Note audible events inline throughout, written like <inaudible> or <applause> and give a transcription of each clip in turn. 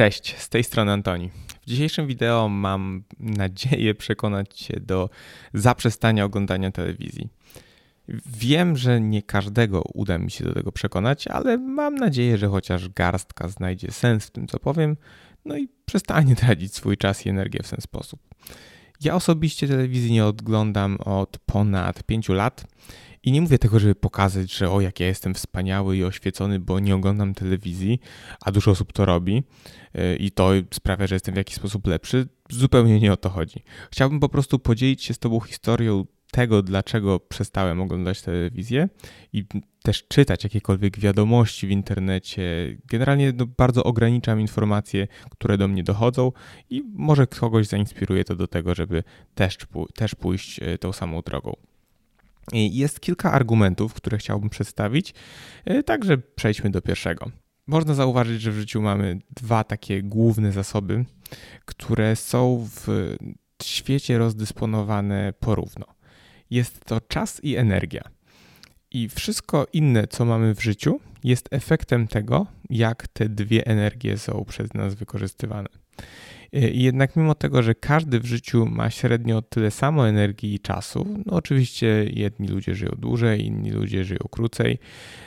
Cześć, z tej strony Antoni. W dzisiejszym wideo mam nadzieję przekonać Cię do zaprzestania oglądania telewizji. Wiem, że nie każdego uda mi się do tego przekonać, ale mam nadzieję, że chociaż garstka znajdzie sens w tym, co powiem, no i przestanie <laughs> tracić swój czas i energię w ten sposób. Ja osobiście telewizji nie oglądam od ponad 5 lat i nie mówię tego, żeby pokazać, że o jak ja jestem wspaniały i oświecony, bo nie oglądam telewizji, a dużo osób to robi y, i to sprawia, że jestem w jakiś sposób lepszy. Zupełnie nie o to chodzi. Chciałbym po prostu podzielić się z Tobą historią tego, dlaczego przestałem oglądać telewizję i też czytać jakiekolwiek wiadomości w internecie. Generalnie no, bardzo ograniczam informacje, które do mnie dochodzą i może kogoś zainspiruje to do tego, żeby też, też pójść y, tą samą drogą. Jest kilka argumentów, które chciałbym przedstawić, e, także przejdźmy do pierwszego. Można zauważyć, że w życiu mamy dwa takie główne zasoby, które są w świecie rozdysponowane porówno. Jest to czas i energia. I wszystko inne, co mamy w życiu, jest efektem tego, jak te dwie energie są przez nas wykorzystywane. Y, jednak mimo tego, że każdy w życiu ma średnio tyle samo energii i czasu, no oczywiście jedni ludzie żyją dłużej, inni ludzie żyją krócej,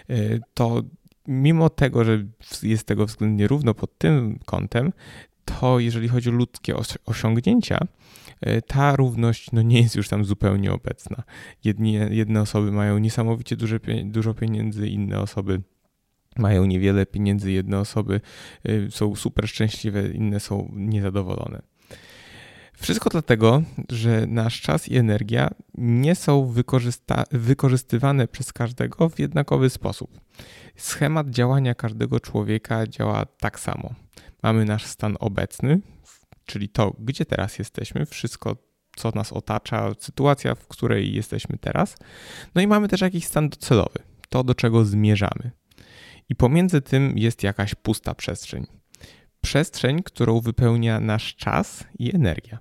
y, to mimo tego, że jest tego względnie równo pod tym kątem, to jeżeli chodzi o ludzkie osiągnięcia, y, ta równość no, nie jest już tam zupełnie obecna. Jedni, jedne osoby mają niesamowicie duże, dużo pieniędzy, inne osoby mają niewiele pieniędzy, jedne osoby y, są super szczęśliwe, inne są niezadowolone. Wszystko dlatego, że nasz czas i energia nie są wykorzystywane przez każdego w jednakowy sposób. Schemat działania każdego człowieka działa tak samo. Mamy nasz stan obecny, czyli to, gdzie teraz jesteśmy, wszystko, co nas otacza, sytuacja, w której jesteśmy teraz. No i mamy też jakiś stan docelowy, to, do czego zmierzamy i pomiędzy tym jest jakaś pusta przestrzeń. Przestrzeń, którą wypełnia nasz czas i energia.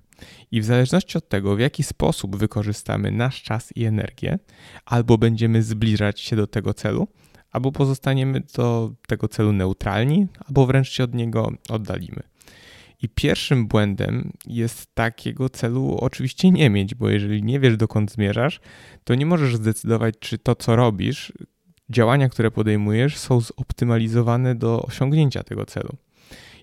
I w zależności od tego, w jaki sposób wykorzystamy nasz czas i energię, albo będziemy zbliżać się do tego celu, albo pozostaniemy do tego celu neutralni, albo wręcz się od niego oddalimy. I pierwszym błędem jest takiego celu oczywiście nie mieć, bo jeżeli nie wiesz dokąd zmierzasz, to nie możesz zdecydować, czy to, co robisz, działania, które podejmujesz, są zoptymalizowane do osiągnięcia tego celu.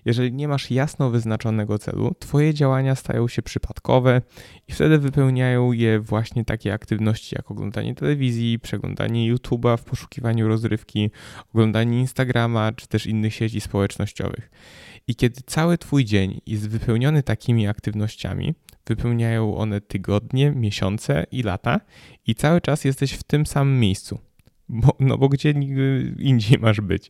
Jeżeli nie masz jasno wyznaczonego celu, Twoje działania stają się przypadkowe i wtedy wypełniają je właśnie takie aktywności jak oglądanie telewizji, przeglądanie YouTube'a w poszukiwaniu rozrywki, oglądanie Instagrama czy też innych sieci społecznościowych. I kiedy cały Twój dzień jest wypełniony takimi aktywnościami, wypełniają one tygodnie, miesiące i lata, i cały czas jesteś w tym samym miejscu bo, no bo gdzie indziej masz być.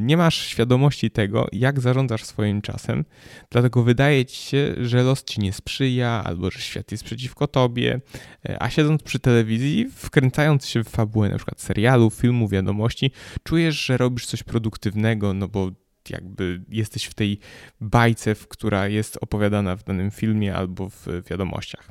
Nie masz świadomości tego, jak zarządzasz swoim czasem, dlatego wydaje ci się, że los ci nie sprzyja, albo że świat jest przeciwko tobie, e, a siedząc przy telewizji, wkręcając się w fabułę przykład serialu, filmu, wiadomości, czujesz, że robisz coś produktywnego, no bo jakby jesteś w tej bajce, która jest opowiadana w danym filmie albo w wiadomościach.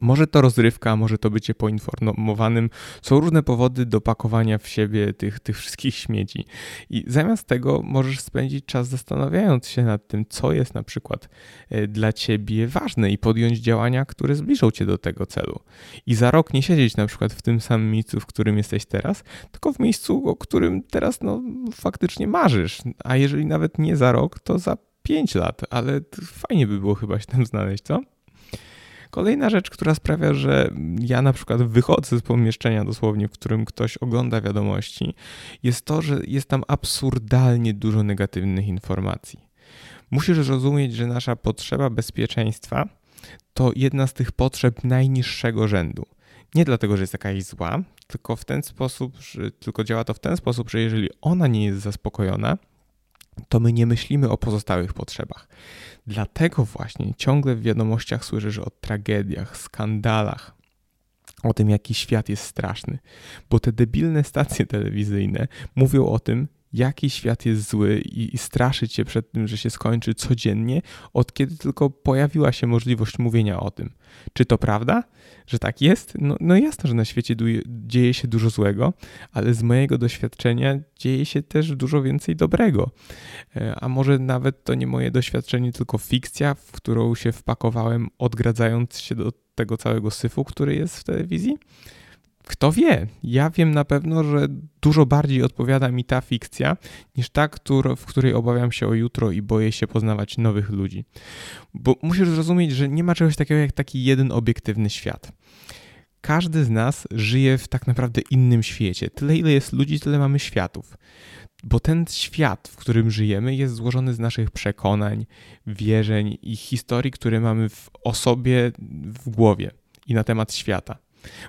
Może to rozrywka, może to bycie poinformowanym. Są różne powody do pakowania w siebie tych, tych wszystkich śmieci. I zamiast tego możesz spędzić czas zastanawiając się nad tym, co jest na przykład e, dla ciebie ważne i podjąć działania, które zbliżą cię do tego celu. I za rok nie siedzieć na przykład w tym samym miejscu, w którym jesteś teraz, tylko w miejscu, o którym teraz no, faktycznie marzysz. A jeżeli nawet nie za rok, to za pięć lat, ale fajnie by było chyba się tam znaleźć, co? Kolejna rzecz, która sprawia, że ja na przykład wychodzę z pomieszczenia dosłownie, w którym ktoś ogląda wiadomości, jest to, że jest tam absurdalnie dużo negatywnych informacji. Musisz zrozumieć, że nasza potrzeba bezpieczeństwa to jedna z tych potrzeb najniższego rzędu. Nie dlatego, że jest jakaś zła, tylko w ten sposób, że, tylko działa to w ten sposób, że jeżeli ona nie jest zaspokojona, to my nie myślimy o pozostałych potrzebach. Dlatego właśnie ciągle w wiadomościach słyszysz o tragediach, skandalach, o tym, jaki świat jest straszny, bo te debilne stacje telewizyjne mówią o tym, jaki świat jest zły i, i straszyć się przed tym, że się skończy codziennie, od kiedy tylko pojawiła się możliwość mówienia o tym. Czy to prawda, że tak jest? No, no że na świecie dzieje się dużo złego, ale z mojego doświadczenia dzieje się też dużo więcej dobrego. E, a może nawet to nie moje doświadczenie, tylko fikcja, w którą się wpakowałem, odgradzając się do tego całego syfu, który jest w telewizji? Kto wie? Ja wiem na pewno, że dużo bardziej odpowiada mi ta fikcja niż ta, w której obawiam się o jutro i boję się poznawać nowych ludzi. Bo musisz zrozumieć, że nie ma czegoś takiego jak taki jeden obiektywny świat. Każdy z nas żyje w tak naprawdę innym świecie. Tyle, ile jest ludzi, tyle mamy światów. Bo ten świat, w którym żyjemy, jest złożony z naszych przekonań, wierzeń i historii, które mamy w osobie, w głowie i na temat świata.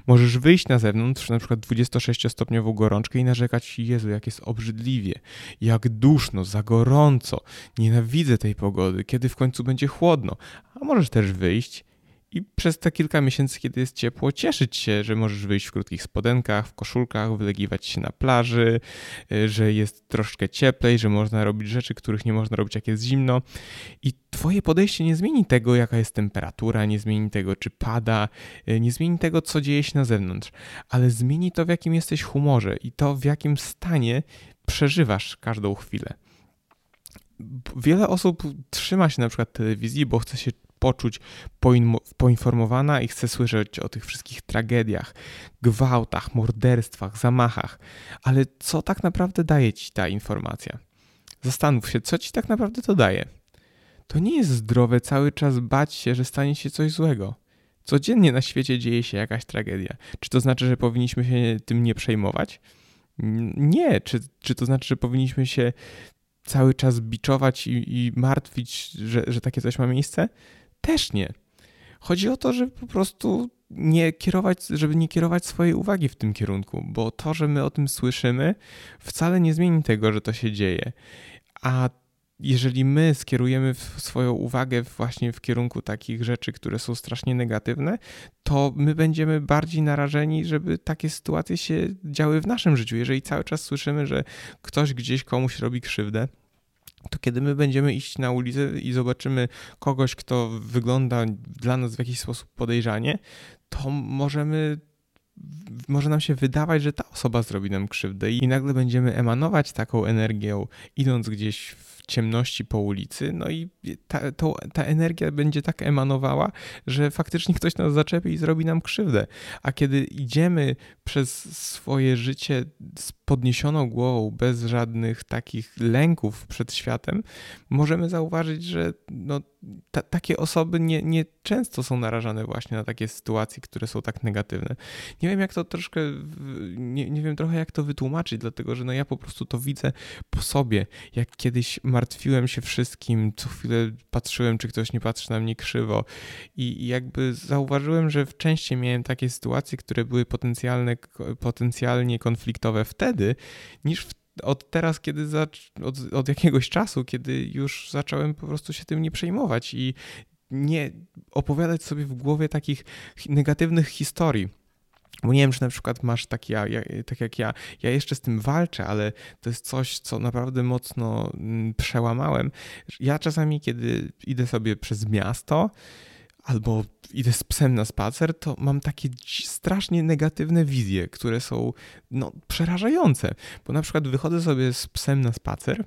Możesz wyjść na zewnątrz, na przykład 26-stopniową gorączkę i narzekać, Jezu, jak jest obrzydliwie, jak duszno, za gorąco, nienawidzę tej pogody, kiedy w końcu będzie chłodno. A możesz też wyjść i przez te kilka miesięcy, kiedy jest ciepło, cieszyć się, że możesz wyjść w krótkich spodenkach, w koszulkach, wylegiwać się na plaży, y, że jest troszkę cieplej, że można robić rzeczy, których nie można robić, jak jest zimno. I Twoje podejście nie zmieni tego, jaka jest temperatura, nie zmieni tego, czy pada, y, nie zmieni tego, co dzieje się na zewnątrz, ale zmieni to, w jakim jesteś humorze i to, w jakim stanie przeżywasz każdą chwilę. Wiele osób trzyma się na przykład telewizji, bo chce się poczuć poinformowana i chce słyszeć o tych wszystkich tragediach, gwałtach, morderstwach, zamachach. Ale co tak naprawdę daje ci ta informacja? Zastanów się, co ci tak naprawdę to daje. To nie jest zdrowe cały czas bać się, że stanie się coś złego. Codziennie na świecie dzieje się jakaś tragedia. Czy to znaczy, że powinniśmy się tym nie przejmować? Nie. Czy, czy to znaczy, że powinniśmy się cały czas biczować i, i martwić, że, że takie coś ma miejsce? Też nie. Chodzi o to, żeby po prostu nie kierować, żeby nie kierować swojej uwagi w tym kierunku, bo to, że my o tym słyszymy, wcale nie zmieni tego, że to się dzieje. A jeżeli my skierujemy swoją uwagę właśnie w kierunku takich rzeczy, które są strasznie negatywne, to my będziemy bardziej narażeni, żeby takie sytuacje się działy w naszym życiu. Jeżeli cały czas słyszymy, że ktoś gdzieś komuś robi krzywdę, to kiedy my będziemy iść na ulicę i zobaczymy kogoś, kto wygląda dla nas w jakiś sposób podejrzanie, to możemy może nam się wydawać, że ta osoba zrobi nam krzywdę i nagle będziemy emanować taką energią, idąc gdzieś w ciemności po ulicy, no i ta, to, ta energia będzie tak emanowała, że faktycznie ktoś nas zaczepi i zrobi nam krzywdę. A kiedy idziemy przez swoje życie z podniesioną głową, bez żadnych takich lęków przed światem, możemy zauważyć, że no, ta, takie osoby nie, nie często są narażane właśnie na takie sytuacje, które są tak negatywne. Nie wiem, jak to troszkę, nie, nie wiem trochę, jak to wytłumaczyć, dlatego że no ja po prostu to widzę po sobie, jak kiedyś martwiłem się wszystkim, co chwilę patrzyłem, czy ktoś nie patrzy na mnie krzywo i, jakby zauważyłem, że w części miałem takie sytuacje, które były potencjalne, potencjalnie konfliktowe wtedy, niż od teraz, kiedy od, od jakiegoś czasu, kiedy już zacząłem po prostu się tym nie przejmować i nie opowiadać sobie w głowie takich negatywnych historii. Bo nie wiem, czy na przykład masz tak, tak jak ja, ja jeszcze z tym walczę, ale to jest coś, co naprawdę mocno mm, przełamałem. Ja czasami, kiedy idę sobie przez miasto, albo idę z psem na spacer, to mam takie strasznie negatywne wizje, które są no, przerażające. Bo na przykład wychodzę sobie z psem na spacer,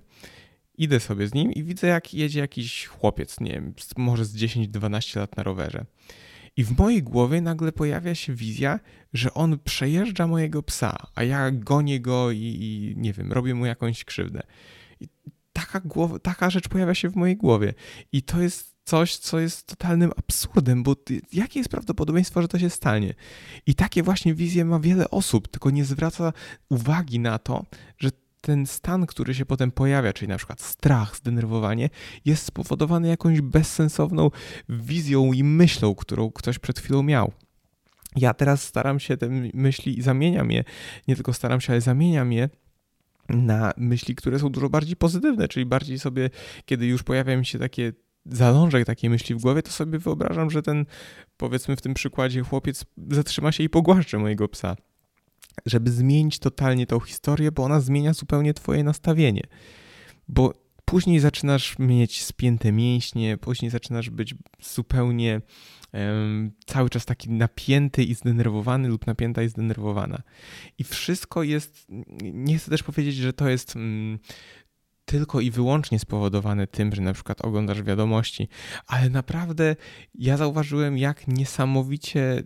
idę sobie z nim i widzę, jak jedzie jakiś chłopiec, nie wiem, może z 10-12 lat na rowerze. I w mojej głowie nagle pojawia się wizja, że on przejeżdża mojego psa, a ja gonię go i, i nie wiem, robię mu jakąś krzywdę. I taka, taka rzecz pojawia się w mojej głowie. I to jest coś, co jest totalnym absurdem, bo jakie jest prawdopodobieństwo, że to się stanie? I takie właśnie wizje ma wiele osób, tylko nie zwraca uwagi na to, że ten stan, który się potem pojawia, czyli na przykład strach, zdenerwowanie, jest spowodowany jakąś bezsensowną wizją i myślą, którą ktoś przed chwilą miał. Ja teraz staram się te myśli i zamieniam je, nie tylko staram się, ale zamieniam je na myśli, które są dużo bardziej pozytywne, czyli bardziej sobie, kiedy już pojawiają się takie zalążek takiej myśli w głowie, to sobie wyobrażam, że ten, powiedzmy w tym przykładzie, chłopiec zatrzyma się i pogłaszcze mojego psa. Żeby zmienić totalnie tą historię, bo ona zmienia zupełnie twoje nastawienie. Bo później zaczynasz mieć spięte mięśnie, później zaczynasz być zupełnie um, cały czas taki napięty i zdenerwowany lub napięta i zdenerwowana. I wszystko jest, nie chcę też powiedzieć, że to jest um, tylko i wyłącznie spowodowane tym, że na przykład oglądasz wiadomości, ale naprawdę ja zauważyłem, jak niesamowicie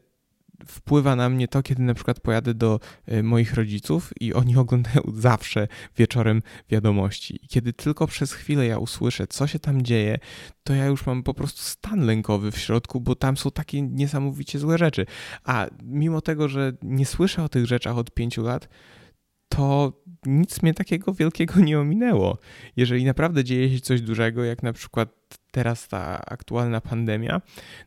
wpływa na mnie to, kiedy na przykład pojadę do e, moich rodziców i oni <laughs> oglądają zawsze wieczorem wiadomości. Kiedy tylko przez chwilę ja usłyszę, co się tam dzieje, to ja już mam po prostu stan lękowy w środku, bo tam są takie niesamowicie złe rzeczy. A mimo tego, że nie słyszę o tych rzeczach od pięciu lat, to nic mnie takiego wielkiego nie ominęło. Jeżeli naprawdę dzieje się coś dużego, jak na przykład teraz ta aktualna pandemia,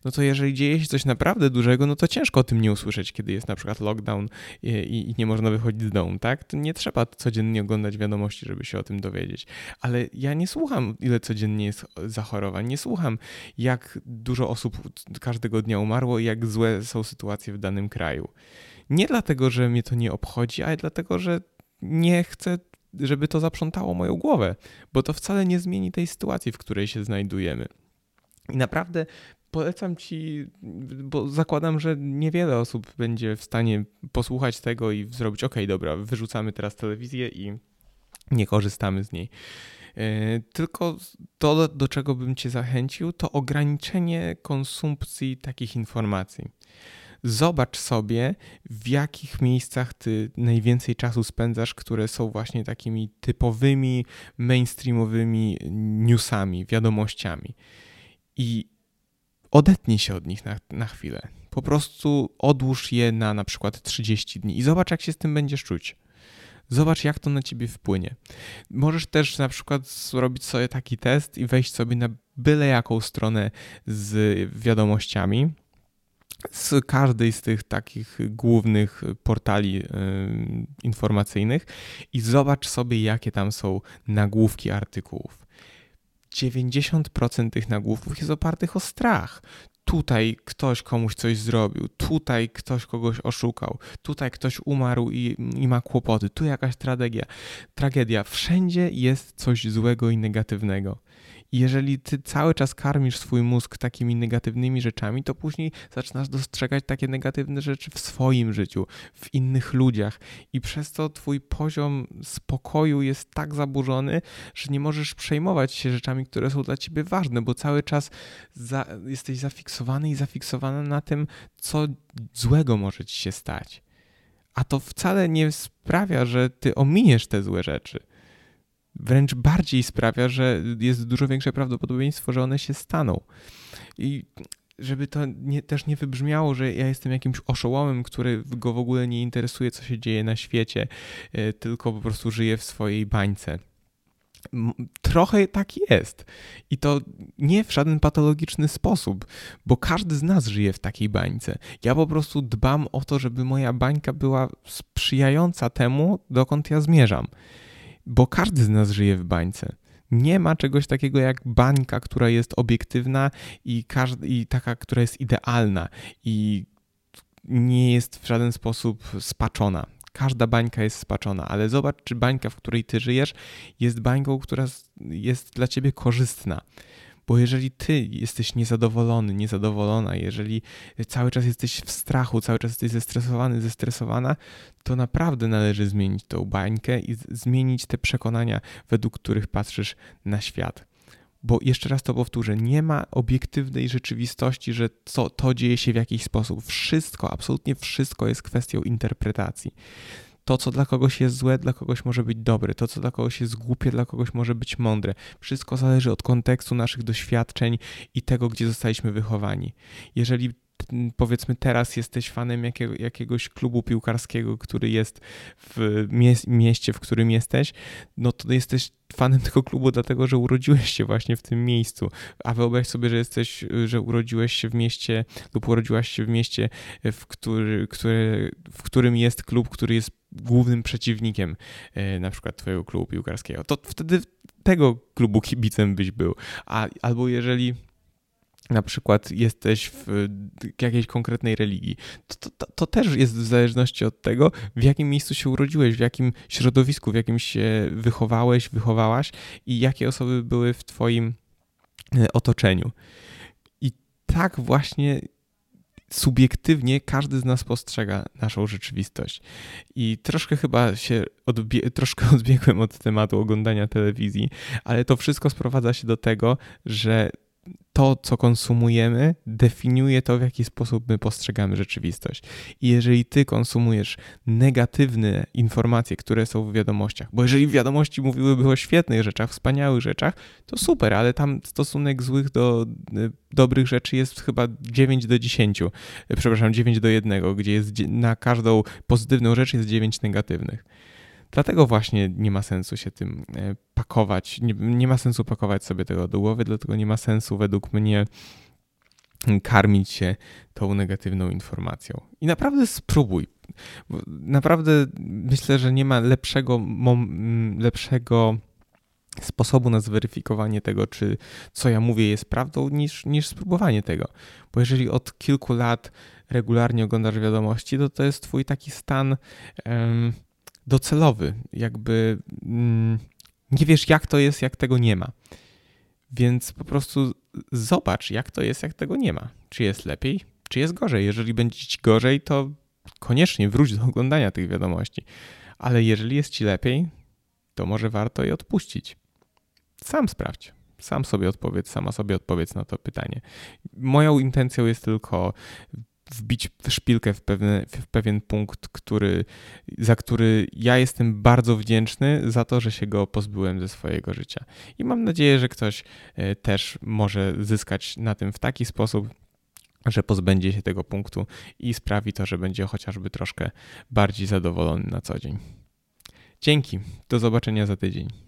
no to jeżeli dzieje się coś naprawdę dużego, no to ciężko o tym nie usłyszeć, kiedy jest na przykład lockdown i, i, nie można wychodzić z domu, tak? To nie trzeba codziennie oglądać wiadomości, żeby się o tym dowiedzieć. Ale ja nie słucham, ile codziennie jest zachorowań, nie słucham, jak dużo osób każdego dnia umarło i jak złe są sytuacje w danym kraju. Nie dlatego, że mnie to nie obchodzi, ale dlatego, że nie chcę, żeby to zaprzątało moją głowę, bo to wcale nie zmieni tej sytuacji, w której się znajdujemy. I naprawdę polecam ci, bo zakładam, że niewiele osób będzie w stanie posłuchać tego i zrobić: OK, dobra, wyrzucamy teraz telewizję i nie korzystamy z niej. E, tylko to, do czego bym Cię zachęcił, to ograniczenie konsumpcji takich informacji zobacz sobie, w jakich miejscach ty najwięcej czasu spędzasz, które są właśnie takimi typowymi, mainstreamowymi newsami, wiadomościami. I odetnij się od nich na, na chwilę. Po prostu odłóż je na na przykład 30 dni i zobacz, jak się z tym będziesz czuć. Zobacz, jak to na ciebie wpłynie. Możesz też na przykład zrobić sobie taki test i wejść sobie na byle jaką stronę z wiadomościami z każdej z tych takich głównych portali informacyjnych i zobacz sobie, jakie tam są nagłówki artykułów. 90% tych nagłówków jest opartych o strach. Tutaj ktoś komuś coś zrobił, tutaj ktoś kogoś oszukał, tutaj ktoś umarł i, i ma kłopoty, tu jakaś tragedia. Tragedia. Wszędzie jest coś złego i negatywnego. Jeżeli ty cały czas karmisz swój mózg takimi negatywnymi rzeczami, to później zaczynasz dostrzegać takie negatywne rzeczy w swoim życiu, w innych ludziach. I przez to twój poziom spokoju jest tak zaburzony, że nie możesz przejmować się rzeczami, które są dla ciebie ważne, bo cały czas za, jesteś zafiksowany i zafiksowana na tym, co złego może ci się stać. A to wcale nie sprawia, że ty ominiesz te złe rzeczy wręcz bardziej sprawia, że jest dużo większe prawdopodobieństwo, że one się staną. I żeby to nie, też nie wybrzmiało, że ja jestem jakimś oszołomem, który go w ogóle nie interesuje, co się dzieje na świecie, e, tylko po prostu żyje w swojej bańce. Trochę tak jest. I to nie w żaden patologiczny sposób, bo każdy z nas żyje w takiej bańce. Ja po prostu dbam o to, żeby moja bańka była sprzyjająca temu, dokąd ja zmierzam bo każdy z nas żyje w bańce. Nie ma czegoś takiego jak bańka, która jest obiektywna i, każdy, i taka, która jest idealna i nie jest w żaden sposób spaczona. Każda bańka jest spaczona, ale zobacz, czy bańka, w której ty żyjesz, jest bańką, która jest dla ciebie korzystna. Bo jeżeli ty jesteś niezadowolony, niezadowolona, jeżeli cały czas jesteś w strachu, cały czas jesteś zestresowany, zestresowana, to naprawdę należy zmienić tą bańkę i zmienić te przekonania, według których patrzysz na świat. Bo jeszcze raz to powtórzę, nie ma obiektywnej rzeczywistości, że to, to dzieje się w jakiś sposób. Wszystko, absolutnie wszystko jest kwestią interpretacji. To, co dla kogoś jest złe, dla kogoś może być dobre. To, co dla kogoś jest głupie, dla kogoś może być mądre. Wszystko zależy od kontekstu naszych doświadczeń i tego, gdzie zostaliśmy wychowani. Jeżeli powiedzmy teraz jesteś fanem jakiego, jakiegoś klubu piłkarskiego, który jest w mieście, w którym jesteś, no to jesteś fanem tego klubu dlatego, że urodziłeś się właśnie w tym miejscu. A wyobraź sobie, że jesteś, że urodziłeś się w mieście lub urodziłaś się w mieście, w, który, który, w którym jest klub, który jest głównym przeciwnikiem e, na przykład twojego klubu piłkarskiego. To wtedy tego klubu kibicem byś był. A, albo jeżeli na przykład jesteś w jakiejś konkretnej religii, to, to, to, też jest w zależności od tego, w jakim miejscu się urodziłeś, w jakim środowisku, w jakim się wychowałeś, wychowałaś i jakie osoby były w Twoim e, otoczeniu. I tak właśnie subiektywnie każdy z nas postrzega naszą rzeczywistość. I troszkę chyba się odbie troszkę <laughs> odbiegłem od tematu oglądania telewizji, ale to wszystko sprowadza się do tego, że to, co konsumujemy, definiuje to, w jaki sposób my postrzegamy rzeczywistość. I jeżeli ty konsumujesz negatywne informacje, które są w wiadomościach, bo jeżeli wiadomości mówiłyby o świetnych rzeczach, wspaniałych rzeczach, to super, ale tam stosunek złych do y, dobrych rzeczy jest chyba 9 do 10, y, przepraszam, 9 do 1, gdzie jest na każdą pozytywną rzecz jest 9 negatywnych. Dlatego właśnie nie ma sensu się tym e, pakować, nie, nie ma sensu pakować sobie tego do głowy, dlatego nie ma sensu według mnie karmić się tą negatywną informacją. I naprawdę spróbuj. Naprawdę myślę, że nie ma lepszego, lepszego sposobu na zweryfikowanie tego, czy co ja mówię jest prawdą, niż, niż spróbowanie tego. Bo jeżeli od kilku lat regularnie oglądasz wiadomości, to to jest twój taki stan docelowy. Jakby mm, nie wiesz, jak to jest, jak tego nie ma. Więc po prostu zobacz, jak to jest, jak tego nie ma. Czy jest lepiej, czy jest gorzej. Jeżeli będzie ci gorzej, to koniecznie wróć do oglądania tych wiadomości. Ale jeżeli jest ci lepiej, to może warto je odpuścić. Sam sprawdź. Sam sobie odpowiedz, sama sobie odpowiedz na to pytanie. Moją intencją jest tylko wbić szpilkę w, pewne, w pewien punkt, który, za który ja jestem bardzo wdzięczny za to, że się go pozbyłem ze swojego życia. I mam nadzieję, że ktoś e, też może zyskać na tym w taki sposób, że pozbędzie się tego punktu i sprawi to, że będzie chociażby troszkę bardziej zadowolony na co dzień. Dzięki. Do zobaczenia za tydzień.